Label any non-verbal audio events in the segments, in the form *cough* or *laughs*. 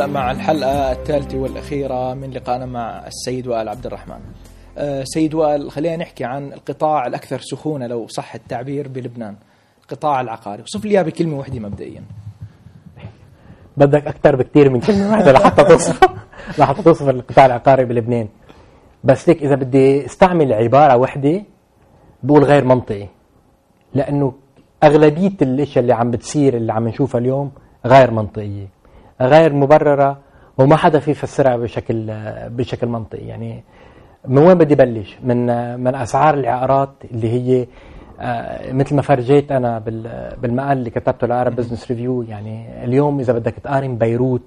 هلا مع الحلقة الثالثة والأخيرة من لقائنا مع السيد وائل عبد الرحمن. أه سيد وائل خلينا نحكي عن القطاع الأكثر سخونة لو صح التعبير بلبنان. القطاع العقاري، وصف لي اياه بكلمة واحدة مبدئيا. بدك أكثر بكثير من كلمة واحدة لحتى توصف *laughs* لحتى توصف القطاع العقاري بلبنان. بس ليك إذا بدي أستعمل عبارة واحدة بقول غير منطقي. لأنه أغلبية الإشياء اللي عم بتصير اللي عم نشوفها اليوم غير منطقية. غير مبررة وما حدا في يفسرها بشكل بشكل منطقي. يعني من وين بدي بلش؟ من من أسعار العقارات اللي هي آه، مثل ما فرجيت أنا بالمقال اللي كتبته لعرب business review يعني اليوم إذا بدك تقارن بيروت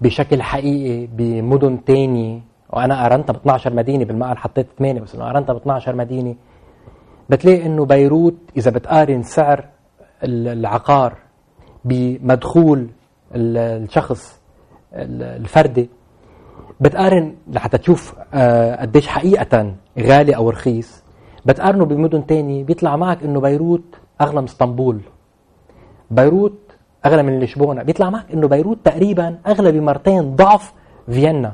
بشكل حقيقي بمدن تاني وأنا قارنتها ب 12 مدينة بالمقال حطيت 8 بس إنه قارنتها ب 12 مدينة بتلاقي إنه بيروت إذا بتقارن سعر العقار بمدخول الشخص الفردي. بتقارن لحتى تشوف آه، قديش حقيقة غالي أو رخيص. بتقارنه بمدن تاني بيطلع معك إنه بيروت أغلى من إسطنبول. بيروت أغلى من لشبونة. بيطلع معك إنه بيروت تقريبا أغلى بمرتين ضعف فيينا.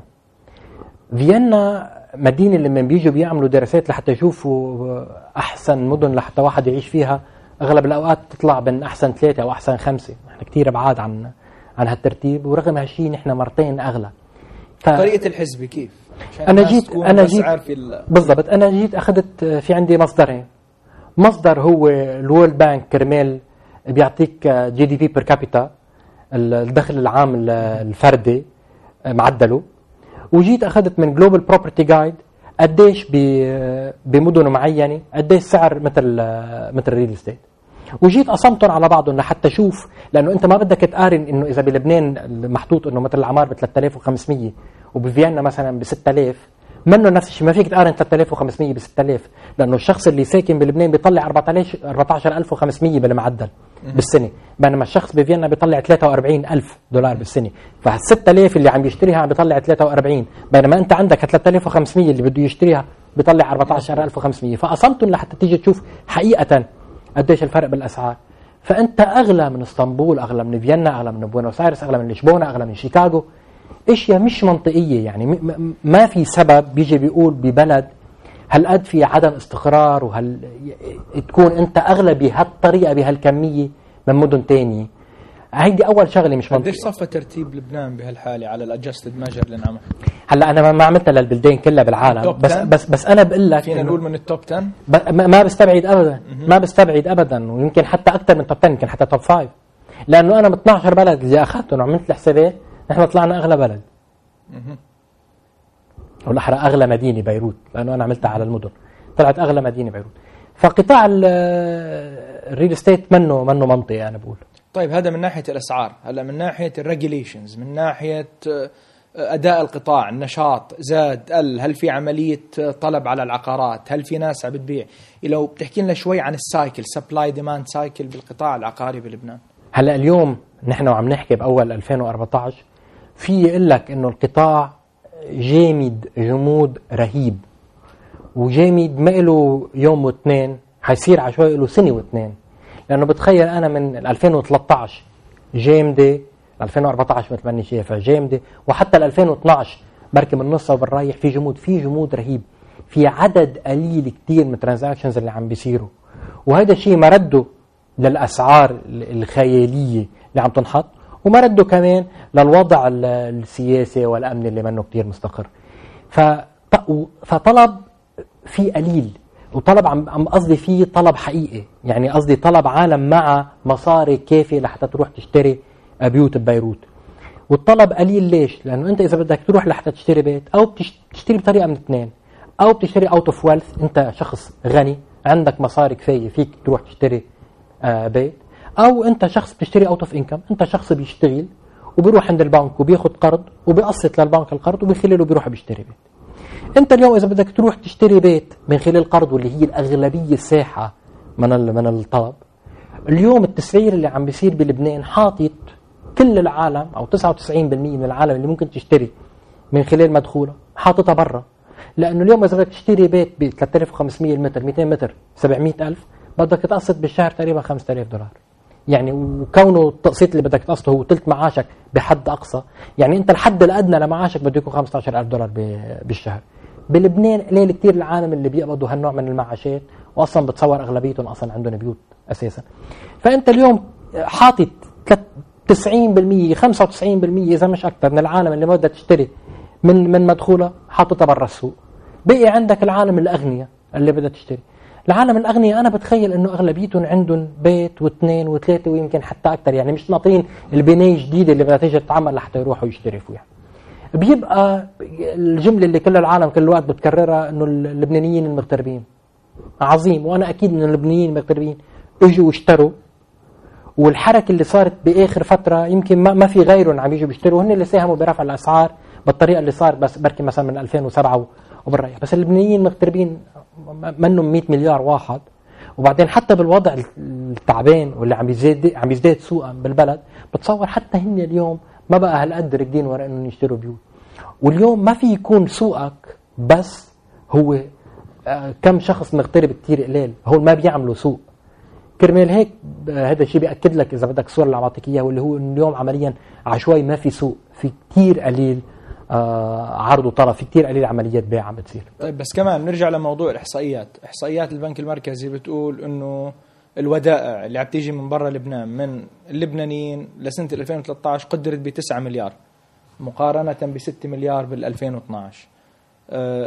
فيينا مدينة لما بيجوا بيعملوا دراسات لحتى يشوفوا أحسن مدن لحتى واحد يعيش فيها أغلب الأوقات تطلع بين أحسن ثلاثة أو أحسن خمسة. إحنا كثير بعاد عن عن هالترتيب ورغم هالشيء نحن مرتين أغلى. ف... طريقة الحزب كيف؟ أنا جيت أنا جيت بالضبط. أنا جيت أخذت في عندي مصدرين مصدر هو ال World Bank كرمال بيعطيك GDP per capita الدخل العام الفردي معدله. وجيت أخذت من Global Property Guide قديش بمدن معينة قديش سعر مثل مثل ال real estate وجيت قسمتهم على بعضهم لحتى أشوف لأنه أنت ما بدك تقارن إنه إذا بلبنان محطوط إنه مثل العمار ب 3500 وبفيينا مثلا ب 6000 منه نفس الشيء ما فيك تقارن 3500 ب 6000 لأنه الشخص اللي ساكن بلبنان بيطلع 14500 بالمعدل بالسنة بينما الشخص بفيينا بيطلع 43000 دولار بالسنة فال 6000 اللي عم يشتريها عم بيطلع 43 بينما أنت عندك 3500 اللي بده يشتريها بيطلع 14500 فقسمتهم لحتى تيجي تشوف حقيقة قديش الفرق بالأسعار. فأنت أغلى من إسطنبول أغلى من فيينا أغلى من بوينوس آيرس أغلى من لشبونة أغلى من شيكاغو. إشياء مش منطقية يعني ما في سبب بيجي بيقول ببلد هالقد في عدم استقرار وهل تكون أنت أغلى بهالطريقة بهالكمية من مدن ثانية هيدي أول شغلة مش منطقية. قديش صفى ترتيب لبنان بهالحالة على ال adjusted measure اللي انعمل هلا أنا ما عملتها للبلدان كلها بالعالم. بس بس بس أنا بقول لك فينا نقول من ال top 10 ما بستبعد ابدا. ما بستبعد ابدا. ويمكن حتى أكثر من top 10 يمكن حتى top 5 لأنه أنا من 12 بلد اللي أخذتهم وعملت الحسابات نحن طلعنا أغلى بلد. والاحرى أغلى مدينة بيروت لأنه أنا عملتها على المدن. طلعت أغلى مدينة بيروت. فقطاع ال real estate منه منه منطقي أنا بقول. طيب هذا من ناحية الأسعار. هلا من ناحية ال regulations من ناحية آه، أداء القطاع النشاط زاد قل هل في عملية طلب على العقارات؟ هل في ناس عم بتبيع لو بتحكي لنا شوي عن ال cycle supply demand cycle بالقطاع العقاري بلبنان. هلا اليوم نحن وعم نحكي بأول 2014 في يقول لك إنه القطاع جامد جمود رهيب وجامد ما له يوم واثنين حيصير شي له سنة واثنين. لأنه بتخيل أنا من 2013 جامدة 2014 مثل ما اني شايفها جامده وحتى ال 2012 بركي من نصها وبالرايح في جمود في جمود رهيب في عدد قليل كثير من ال transactions اللي عم بيصيروا. وهذا الشيء مرده للأسعار الخيالية اللي عم تنحط ومرده كمان للوضع السياسي والامن اللي منه كثير مستقر. فطلب في قليل وطلب عم قصدي فيه طلب حقيقي. يعني قصدي طلب عالم مع مصاري كافية لحتى تروح تشتري بيوت ببيروت. والطلب قليل ليش؟ لأنه أنت إذا بدك تروح لحتى تشتري بيت أو بتشتري بطريقة من اثنين. أو بتشتري out of wealth أنت شخص غني عندك مصاري كفاية فيك تروح تشتري آه بيت. أو أنت شخص بتشتري out of income أنت شخص بيشتغل وبيروح عند البنك وبياخذ قرض وبيقسط للبنك القرض ومن خلاله بيروح بيشتري بيت. أنت اليوم إذا بدك تروح تشتري بيت من خلال قرض واللي هي الأغلبية الساحقة من من الطلب اليوم التسعير اللي عم بيصير بلبنان حاطط كل العالم أو 99% من العالم اللي ممكن تشتري من خلال مدخوله حاططها برا. لأنه اليوم إذا بدك تشتري بيت ب 3500 المتر 200 متر 700000 بدك تقسط بالشهر تقريبا 5000 دولار. يعني وكونه التقسيط اللي بدك تقسطه هو ثلث معاشك بحد أقصى يعني أنت الحد الأدنى لمعاشك بده يكون 15000 دولار بالشهر. بلبنان قليل كثير العالم اللي بيقبضوا هالنوع من المعاشات واصلا بتصور أغلبيتهم أصلا عندهم بيوت أساسا. فأنت اليوم حاطط 90% 95% إذا مش أكثر من العالم اللي ما بدها تشتري من من مدخولها حاططها برا السوق. بقي عندك العالم الأغنياء اللي بدها تشتري. العالم الأغنياء أنا بتخيل إنه أغلبيتهم عندهم بيت واثنين وثلاثة ويمكن حتى أكثر يعني مش ناطرين البناية الجديدة اللي بدها تيجي تتعمل لحتى يروحوا يشتروا فيها. بيبقى الجملة اللي كل العالم كل الوقت بتكررها إنه اللبنانيين المغتربين. عظيم وأنا أكيد من اللبنانيين المغتربين إجوا واشتروا والحركة اللي صارت بآخر فترة يمكن ما, ما في غيرهم عم يجوا بيشتروا هن اللي ساهموا برفع الأسعار بالطريقة اللي صار بس بركي مثلا من 2007 وبالرأي. بس اللبنانيين المغتربين منهم 100 مليار واحد. وبعدين حتى بالوضع التعبان واللي عم يزداد عم يزداد سوءا بالبلد بتصور حتى هن اليوم ما بقى هالقد راكدين ورا إنهم يشتروا بيوت. واليوم ما في يكون سوقك بس هو آه، كم شخص مغترب كتير قليل هول ما بيعملوا سوق كرمال هيك هذا الشيء بيأكد لك إذا بدك الصورة اللي عم اعطيك اياها واللي هو اليوم عمليا عشوائي ما في سوق في كتير قليل آه عرض وطلب في كتير قليل عمليات بيع عم بتصير. طيب بس كمان نرجع لموضوع الإحصائيات، إحصائيات البنك المركزي بتقول إنه الودائع اللي عم تيجي من برا لبنان من اللبنانيين لسنة 2013 قدرت ب 9 مليار مقارنة ب 6 مليار بال 2012 أه،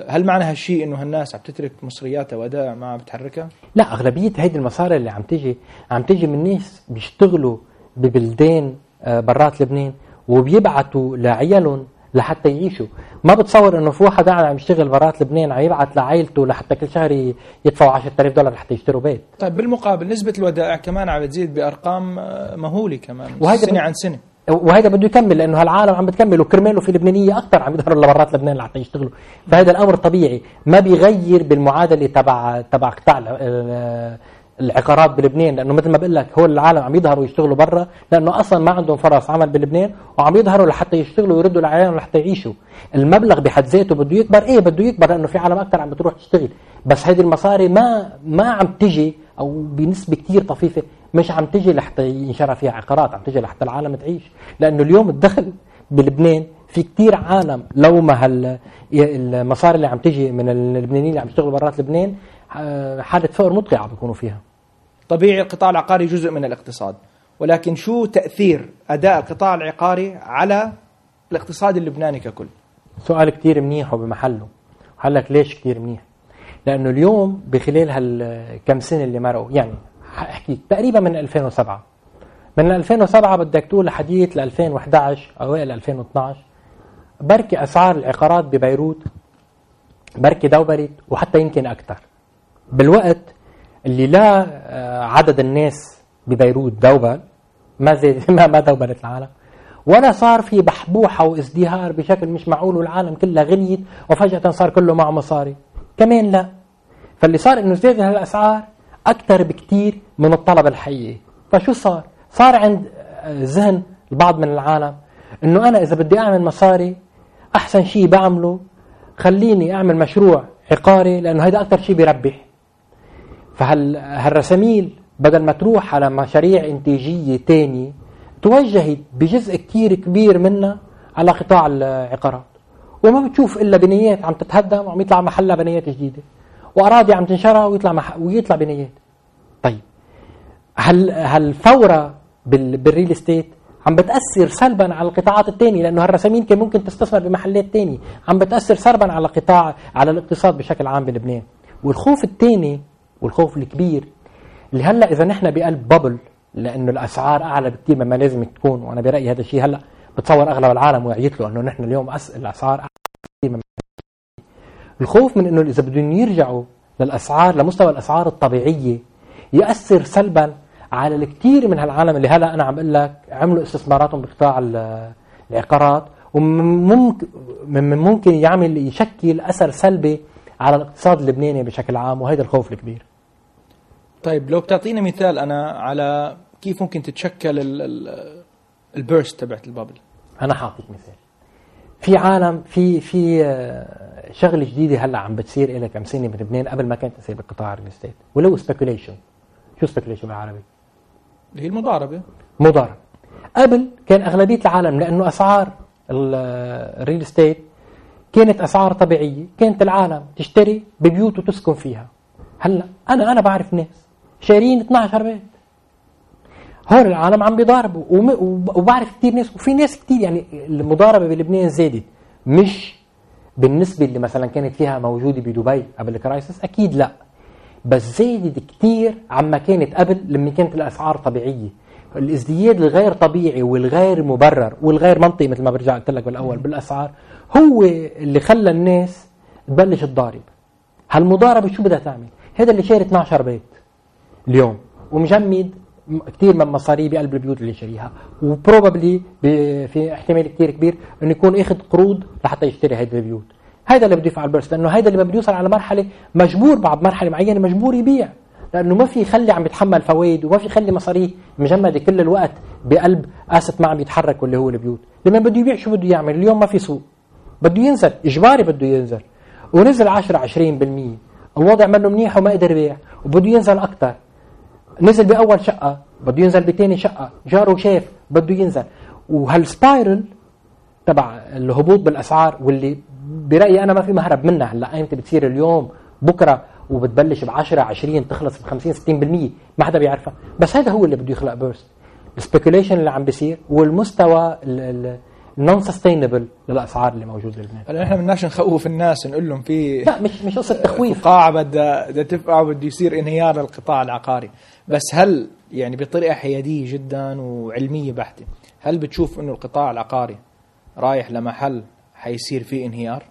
هل معنى هالشيء إنه هالناس عم تترك مصرياتها ودائع ما عم بتحركها؟ لا أغلبية هيدي المصاري اللي عم تيجي عم تيجي من ناس بيشتغلوا ببلدان آه، برات لبنان وبيبعتوا لعيالهم لحتى يعيشوا. ما بتصور إنه في واحد قاعد عم يشتغل برات لبنان عم يبعت لعائلته لحتى كل شهر يدفعوا 10000 دولار لحتى يشتروا بيت. طيب بالمقابل نسبة الودائع كمان عم بتزيد بأرقام آه، مهولة كمان وهيدا سنة عن سنة. وهذا بده يكمل لأنه هالعالم عم بتكمل وكرماله في لبنانية أكثر عم يظهروا لبرات لبنان لحتى يشتغلوا. فهذا الأمر طبيعي. ما بيغير بالمعادلة تبع تبع قطاع ال- ال- العقارات بلبنان لأنه مثل ما بقول لك هو العالم عم يظهروا يشتغلوا برا لأنه أصلا ما عندهم فرص عمل بلبنان وعم يظهروا لحتى يشتغلوا ويردوا لعيالهم لحتى يعيشوا. المبلغ بحد ذاته بده يكبر إيه بده يكبر لأنه في عالم أكثر عم بتروح تشتغل. بس هذه المصاري ما ما عم تجي أو بنسبة كثير طفيفة مش عم تجي لحتى ينشرى فيها عقارات عم تجي لحتى العالم تعيش. لأنه اليوم الدخل بلبنان في كثير عالم لو ما هال المصاري اللي عم تجي من اللبنانيين اللي عم يشتغلوا برات لبنان آه، حاله فقر مدقعه عم بيكونوا فيها. طبيعي القطاع العقاري جزء من الاقتصاد. ولكن شو تأثير أداء القطاع العقاري على الاقتصاد اللبناني ككل؟ سؤال كتير منيح وبمحله. هقول لك ليش كتير منيح؟ لأنه اليوم بخلال هالكم سنة اللي مرقوا يعني أحكي تقريبا من 2007 من 2007 بدك تقول لحديث ل 2011 أوائل 2012 بركي أسعار العقارات ببيروت بركي دوبلت وحتى يمكن أكثر بالوقت اللي لا آه، عدد الناس ببيروت دوبل ما زي *laughs* ما ما دوبلت العالم. ولا صار في بحبوحة وازدهار بشكل مش معقول والعالم كلها غنيت وفجأة صار كله معه مصاري. كمان لا. فاللي صار إنه زيادة هالاسعار أكثر بكثير من الطلب الحقيقي. فشو صار؟ صار عند آه، ذهن البعض من العالم إنه أنا إذا بدي أعمل مصاري أحسن شيء بعمله خليني أعمل مشروع عقاري لأنه هذا أكثر شيء بيربح. فهالرساميل بدل ما تروح على مشاريع إنتاجية تانية توجهت بجزء كتير كبير منها على قطاع العقارات وما بتشوف إلا بنايات عم تتهدم وعم يطلع محلها بنايات جديدة. وأراضي عم تنشرى ويطلع مح... ويطلع بنايات طيب هل هالفوره بال... بالريل استيت عم بتأثر سلبا على القطاعات الثانية لأنه هالرسامين كان ممكن تستثمر بمحلات ثانية عم بتأثر سلبا على قطاع على الاقتصاد بشكل عام بلبنان. والخوف الثاني والخوف الكبير اللي هلأ إذا نحن بقلب بابل لأنه الأسعار أعلى بكثير مما لازم تكون وأنا برأيي هذا الشيء هلأ بتصور أغلب العالم وعيت له إنه نحن اليوم. الاسعار الخوف من إنه إذا بدهم يرجعوا للأسعار لمستوى الأسعار الطبيعية يأثر سلبا على الكثير من هالعالم اللي هلا أنا عم بقول لك عملوا استثماراتهم بقطاع ال- العقارات وممكن ممكن يعمل يشكل أثر سلبي على الاقتصاد اللبناني بشكل عام وهذا الخوف الكبير طيب لو بتعطينا مثال أنا على كيف ممكن تتشكل ال- ال- البيرست تبعت البابل. أنا حاعطيك مثال. في عالم في في آه، شغلة جديدة هلأ عم بتصير لها كم سنة بلبنان قبل ما كانت تصير بقطاع ال real estate واللي هو speculation شو speculation بالعربي؟ اللي هي المضاربة. مضارب قبل كان أغلبية العالم لأنه أسعار ال real estate كانت أسعار طبيعية. كانت العالم تشتري ببيوت وتسكن فيها. هلأ أنا أنا بعرف ناس شارين 12 بيت. هون العالم عم بيضاربوا وبعرف كثير ناس وفي ناس كثير يعني المضاربة بلبنان زادت. مش بالنسبة اللي مثلا كانت فيها موجودة بدبي قبل الكرايسس أكيد لا. بس زادت كثير عما كانت قبل لما كانت الأسعار طبيعية. الازدياد الغير طبيعي والغير مبرر والغير منطقي مثل ما برجع قلت لك بالأول بالأسعار هو اللي خلى الناس تبلش تضارب. هالمضاربة شو بدها تعمل؟ هذا اللي شاري 12 بيت اليوم. ومجمد كثير من مصاريه بقلب البيوت اللي شاريها وبروبابلي في احتمال كثير كبير إنه يكون اخذ قروض لحتى يشتري هيدي البيوت. هذا اللي بده يفعل بيرس لأنه هذا اللي بده يوصل على مرحلة مجبور بعد مرحلة معينة مجبور يبيع. لأنه ما في يخلي عم يتحمل فوائد وما في يخلي مصاريه مجمدة كل الوقت بقلب اسد ما عم يتحرك واللي هو البيوت. لما بده يبيع شو بده يعمل؟ اليوم ما في سوق. بده ينزل إجباري بده ينزل. ونزل 10 20% الوضع منه منيح وما قدر يبيع. وبده ينزل أكثر نزل بأول شقة بده ينزل بثاني شقة جاره شاف بده ينزل. وهال spiral تبع الهبوط بالأسعار واللي برأيي أنا ما في مهرب منها هلأ. ايمتى بتصير اليوم بكرة وبتبلش ب 10 20 تخلص ب 50 60% ما حدا بيعرفها بس هذا هو اللي بده يخلق burst ال speculation اللي عم بيصير والمستوى النون sustainable للأسعار اللي موجودة بلبنان هلأ نحن بدناش نخوف الناس نقول لهم في لا مش مش قصة تخويف. قاعة بدها بدها تفقع وبده يصير انهيار للقطاع العقاري. بس هل يعني بطريقة حيادية جدا وعلمية بحتة هل بتشوف إنه القطاع العقاري رايح لمحل حيصير فيه انهيار؟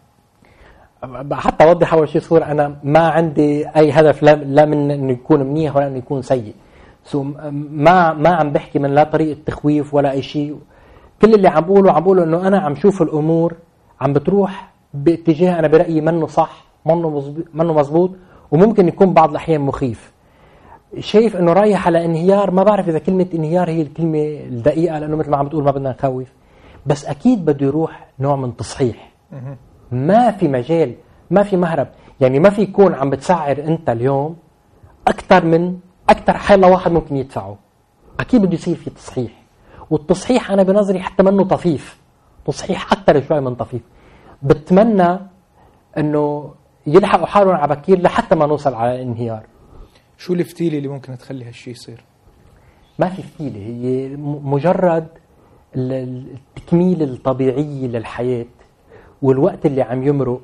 حتى أوضح أول شيء صوره أنا ما عندي أي هدف لا, لا من إنه يكون منيح ولا إنه يكون سيء. so ما ما عم بحكي من لا طريقة تخويف ولا أي شيء. كل اللي عم بقوله عم بقوله إنه أنا عم شوف الأمور عم بتروح باتجاه أنا برأيي منه صح منه مزبوط منه مزبوط وممكن يكون بعض الأحيان مخيف. شايف إنه رايح على انهيار. ما بعرف إذا كلمة انهيار هي الكلمة الدقيقة لأنه مثل ما عم بتقول ما بدنا نخوف. بس أكيد بده يروح نوع من تصحيح. ما في مجال ما في مهرب. يعني ما في يكون عم بتسعر أنت اليوم أكثر من أكثر حالة واحد ممكن يدفعه. أكيد بده يصير في تصحيح. والتصحيح أنا بنظري حتى منه طفيف. تصحيح أكثر شوي من طفيف. بتمنى إنه يلحقوا حالهم على بكير لحتى ما نوصل على الانهيار شو الفتيلة اللي ممكن تخلي هالشيء يصير؟ ما في فتيلة هي مجرد ال- ال- التكميل الطبيعي للحياة والوقت اللي عم يمرق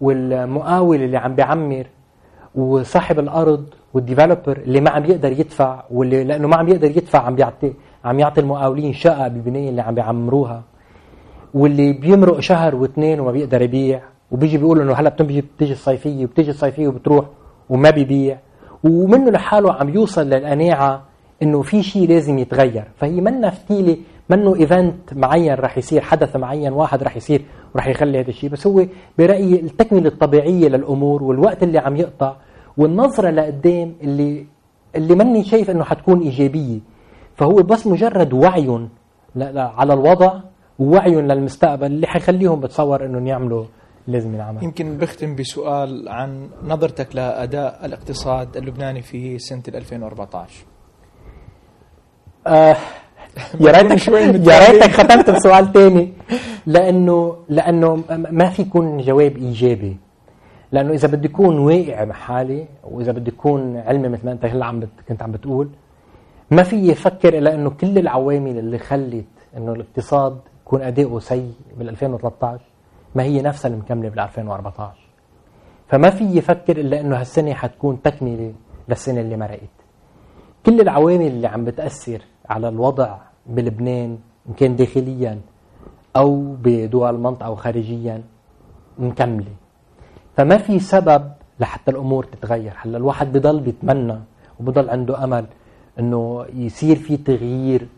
والمقاول اللي عم بيعمر وصاحب الأرض وال developer اللي ما عم يقدر يدفع واللي لأنه ما عم يقدر يدفع عم بيعطي عم يعطي المقاولين شقة بالبنايه اللي عم بيعمروها واللي بيمرق شهر واثنين وما بيقدر يبيع وبيجي بيقول إنه هلأ بتجي بتيجي الصيفية وبتيجي الصيفية وبتروح وما بيبيع. ومنه لحاله عم يوصل للقناعة إنه في شيء لازم يتغير. فهي منا فتيلة منه event معين رح يصير حدث معين واحد رح يصير ورح يخلي هذا الشيء بس هو برأيي التكملة الطبيعية للأمور والوقت اللي عم يقطع والنظرة لقدام اللي اللي ماني شايف إنه حتكون إيجابية. فهو بس مجرد وعي على الوضع ووعي للمستقبل اللي حيخليهم بتصور إنهم يعملوا لازم ينعمل يمكن بختم بسؤال عن نظرتك لأداء الاقتصاد اللبناني في سنة 2014 آه *laughs* يا ريتك يا. ريتك ختمت بسؤال تاني *laughs* لأنه لأنه ما في يكون جواب إيجابي لأنه إذا بدي يكون واقع مع حالي وإذا بدي يكون علمي مثل ما أنت هلأ عم. كنت عم بتقول ما في يفكر إلا إنه كل العوامل اللي خلت إنه الاقتصاد يكون أداؤه سيء بال 2013 ما هي نفسها اللي مكملة بال 2014 فما في يفكر إلا إنه هالسنة حتكون تكملة للسنة اللي مرقت. كل العوامل اللي عم بتأثر على الوضع بلبنان إن كان داخليا أو بدول المنطقة أو خارجيا مكملة. فما في سبب لحتى الأمور تتغير. هلأ الواحد بضل بيتمنى وبضل عنده أمل إنه يصير في تغيير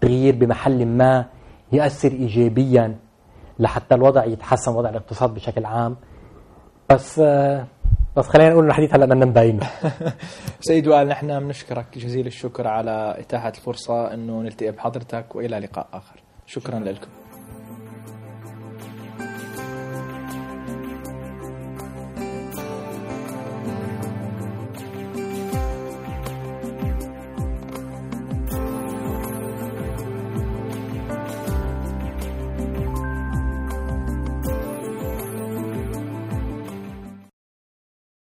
تغيير بمحل ما يأثر إيجابيا لحتى الوضع يتحسن وضع الاقتصاد بشكل عام. بس آه، بس خلينا نقول الحديث هلا بدنا نبينه. *laughs* سيد وائل نحن بنشكرك جزيل الشكر على إتاحة الفرصة أنه نلتقي بحضرتك وإلى لقاء آخر. شكرا. لكم.